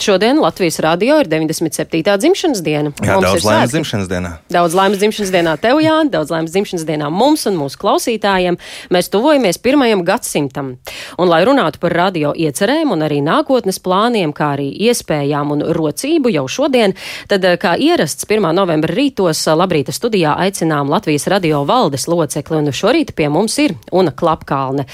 Šodien Latvijas radio ir 97. dzimšanas diena. Jā, Mums daudz laimes dzimšanas dienā. Daudz laimes dzimšanas dienā tev, Jāni, daudz laimes dzimšanas dienā mums un mūsu klausītājiem. Mēs tuvojamies pirmajam gadsimtam. Un, lai runātu par radio iecerēm un arī nākotnes plāniem, kā arī iespējām un rocību jau šodien, tad, eh, kā ierasts 1. novembra rītos, eh, labrīta studijā aicinām Latvijas radio valdes locekli, un šorīt pie mums ir Una Klapkalne.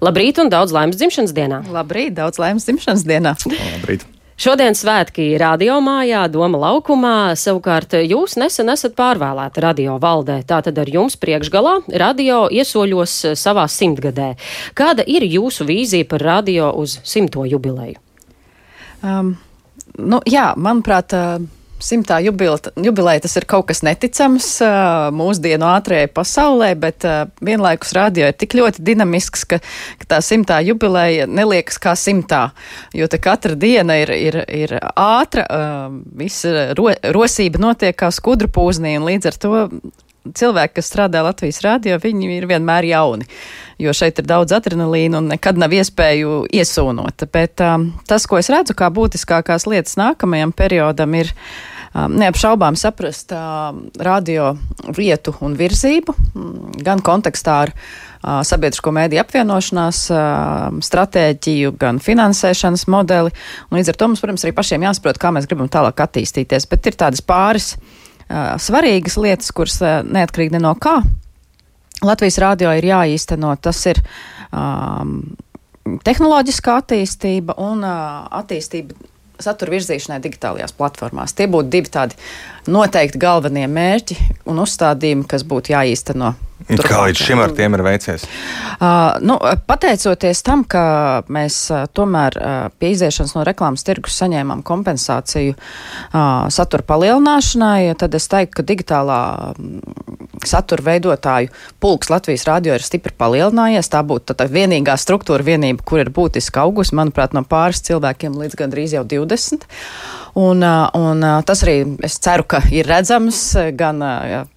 Labrīt un daudz laimes dzimšanas dienā! Labrīt, daudz laimes dzimšanas dienā. Labrīt. Šodien svētki radio mājā, Doma laukumā. Savukārt jūs nesen esat pārvēlēti radio valdē. Tātad ar jums priekšgalā radio iesoļos savā simtgadē. Kāda ir jūsu vīzija par radio uz simto jubileju? Um, nu, jā, manuprāt, uh, simtā jubileja tas ir kaut kas neticams uh, mūsdienu ātrējai pasaulē, bet uh, vienlaikus radio ir tik ļoti dinamisks, ka, ka tā simtā jubileja neliekas kā simtā, jo te katra diena ir, ir, ir ātra, uh, visa ro, rosība notiek kā skudru pūznī, un līdz ar to cilvēki, kas strādā Latvijas rādio, viņi ir vienmēr jauni, jo šeit ir daudz adrenalīna un nekad nav iespēju iesūnot. Bet um, tas, ko es redzu kā būtiskākās lietas nākamajam periodam, ir um, neapšaubām saprast radio vietu un virzību, gan kontekstā ar sabiedrisko mēdīju apvienošanās stratēģiju, gan finansēšanas modeli. Un līdz ar to mums, protams, arī pašiem jāsaprot, kā mēs gribam tālāk attīstīties. Bet ir tādas pāris svarīgas lietas, kuras neatkarīgi ne no kā Latvijas rādio ir jāīsteno. Tas ir um, tehnoloģiskā attīstība un uh, attīstība satura virzīšanai digitālajās platformās. Tie būtu divi tādi noteikti galvenie mērķi un uzstādījumi, kas būtu jāīsteno. Kā līdz šim ar tiem ir veicies? Uh, nu, pateicoties tam, ka mēs uh, tomēr uh, pie iziešanas no reklāmas tirgus saņēmām kompensāciju uh, satura palielināšanai, tad es teiktu, ka digitālā satura veidotāju pulks Latvijas radio ir stipri palielinājies. Tā būtu tā vienīgā struktūra vienība, kur ir būtiski augus, manuprāt, no pāris cilvēkiem līdz gandrīz jau 20. Un, un tas arī, es ceru, ka ir redzams gan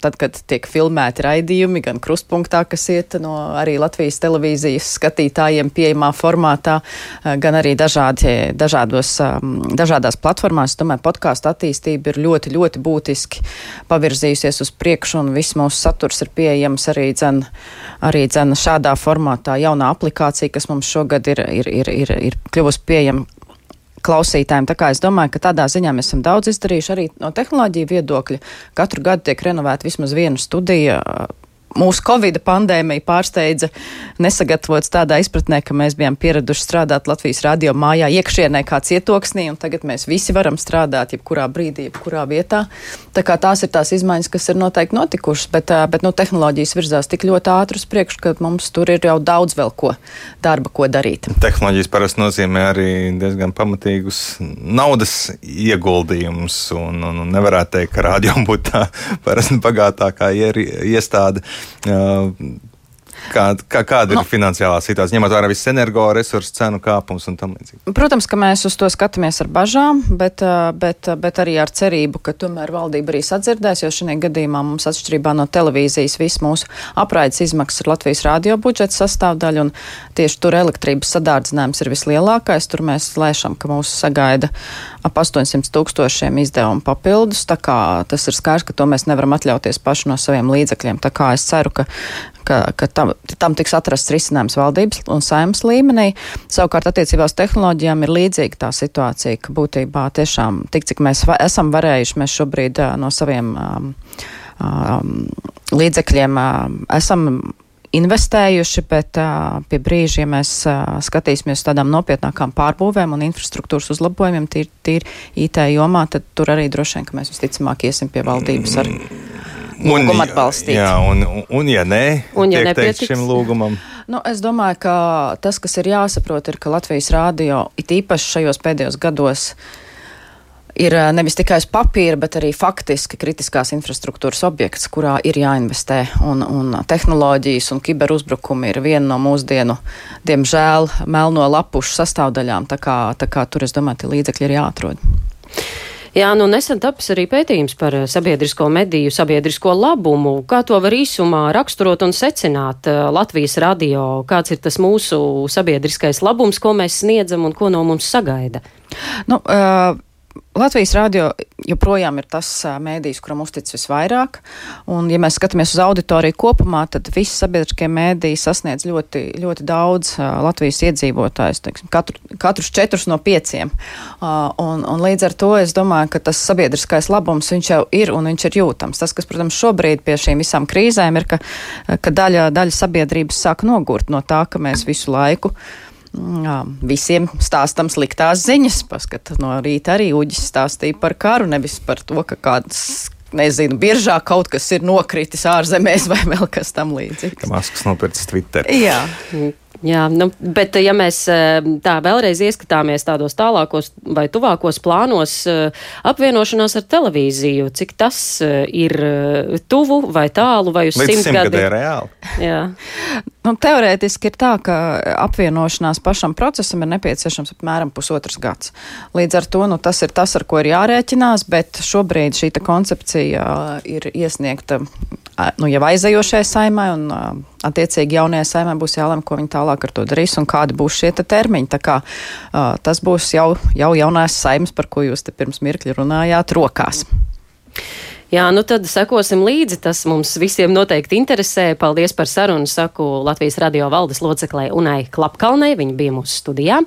tad, kad tiek filmēti raidījumi, gan krustpunktā, kas iet no arī Latvijas televīzijas skatītājiem pieejamā formātā, gan arī dažādi, dažādos, dažādās platformās. Es domāju, podkāstu attīstība ir ļoti, ļoti būtiski pavirzījusies uz priekšu, un viss mūsu saturs ir pieejams arī, dzen, arī dzen šādā formātā. Jaunā aplikācija, kas mums šogad ir, ir, ir, ir, ir kļuvusi pieejama klausītājiem. Tā kā es domāju, ka tādā ziņā mēs esam daudz izdarījuši arī no tehnoloģiju viedokļa. Katru gadu tiek renovēta vismaz viena studija mūsu Covid pandēmija pārsteidza nesagatavots tādā izpratnē, ka mēs bijām pieraduši strādāt Latvijas radio mājā iekšienē kā cietoksnī, un tagad mēs visi varam strādāt jebkurā brīdī, jebkurā vietā. Tā kā tās ir tās izmaiņas, kas ir noteikti notikušas, bet, bet nu, tehnoloģijas virzās tik ļoti ātri uz priekšu, ka mums tur ir jau daudz vēl ko darba, ko darīt. Tehnoloģijas parasti nozīmē arī diezgan pamatīgus naudas ieguldījumus, un, un, un nevarētu teikt, ka radio būtu tā parasti bagātākā iestāde. Uh, Kā, kā, kāda ir no. finansiālā situācija, ņemot vērā visu energoresursu cenu kāpumus un tam līdzīgi? Protams, ka mēs uz to skatāmies ar bažām, bet, bet, bet arī ar cerību, ka tomēr valdība arī sadzirdēs, jo šajā gadījumā mums atšķirībā no televīzijas viss mūsu apraides izmaksas ir Latvijas radio budžeta sastāvdaļa, un tieši tur elektrības sadārdzinājums ir vislielākais. Tur mēs lēšam, ka mūs sagaida ap 800 tūkstošiem izdevumu papildus, tas ir skaidrs, ka to mēs nevaram atļauties paši no saviem līdzekļiem. Tā kā es ceru, ka ka, ka tam, tam tiks atrasts risinājums valdības un saimnes līmenī. Savukārt attiecībā uz tehnoloģijām ir līdzīga tā situācija, ka būtībā tiešām tik, cik mēs va esam varējuši, mēs šobrīd uh, no saviem um, um, līdzekļiem uh, esam investējuši, bet uh, pie brīža, ja mēs uh, skatīsimies tādām nopietnākām pārbūvēm un infrastruktūras uzlabojumiem, tīri tīr IT jomā, tad tur arī droši vien, ka mēs visticamāk iesim pie valdības ar lūgumu atbalstīt. Jā, un, un, un ja nē, un, ja teikt šim lūgumam. Nu, es domāju, ka tas, kas ir jāsaprot, ir, ka Latvijas rādio it īpaši šajos pēdējos gados ir nevis tikai uz papīra, bet arī faktiski kritiskās infrastruktūras objekts, kurā ir jāinvestē. Un, un tehnoloģijas un kiberuzbrukumi ir viena no mūsdienu, diemžēl, melno lapušu sastāvdaļām. Tā kā, tā kā tur, es domāju, tie līdzekļi ir jāatrod. Jā, nu nesen tapis arī pētījums par sabiedrisko mediju, sabiedrisko labumu. Kā to var īsumā raksturot un secināt Latvijas radio? Kāds ir tas mūsu sabiedriskais labums, ko mēs sniedzam un ko no mums sagaida? Nu, uh, Latvijas rādio joprojām ir tas mēdījis, kuram uztic visvairāk. Un, ja mēs skatāmies uz auditoriju kopumā, tad visi sabiedriskie mēdīji sasniedz ļoti, ļoti daudz uh, Latvijas iedzīvotājus, teiksim, katru, katrus četrus no pieciem. Uh, un, un līdz ar to es domāju, ka tas sabiedriskais labums viņš jau ir un viņš ir jūtams. Tas, kas, protams, šobrīd pie šīm visām krīzēm ir, ka, ka daļa, daļa sabiedrības sāk nogurt no tā, ka mēs visu laiku Jā, visiem stāstam sliktās ziņas. Paskat, no rīta arī Uģis stāstīja par karu, nevis par to, ka kāds nezinu, biežāk kaut kas ir nokritis ārzemēs vai vēl kas tam līdzīgs. Maskas nopircis Twitter. Jā. Jā, nu, bet ja mēs eh, tā vēlreiz ieskatāmies tādos tālākos vai tuvākos plānos, eh, apvienošanās ar televīziju, cik tas eh, ir tuvu vai tālu vai uz simt gadiem? reāli. Jā. Nu, teorētiski ir tā, ka apvienošanās pašam procesam ir nepieciešams apmēram pusotrs gads. Līdz ar to nu, tas ir tas, ar ko ir jārēķinās, bet šobrīd šī koncepcija ir iesniegta nu, jau aizējošai saimai un attiecīgi jaunajai saimai būs jālem, ko viņi tālāk ar to darīs un kādi būs šie termiņi. Tā kā tas būs jau, jau jaunās saimas, par ko jūs te pirms mirkļa runājāt, rokās. Jā, nu tad sekosim līdzi. Tas mums visiem noteikti interesē. Paldies par sarunu, saku Latvijas radio valdes loceklē Unai Klapkalnei. Viņa bija mūsu studijā.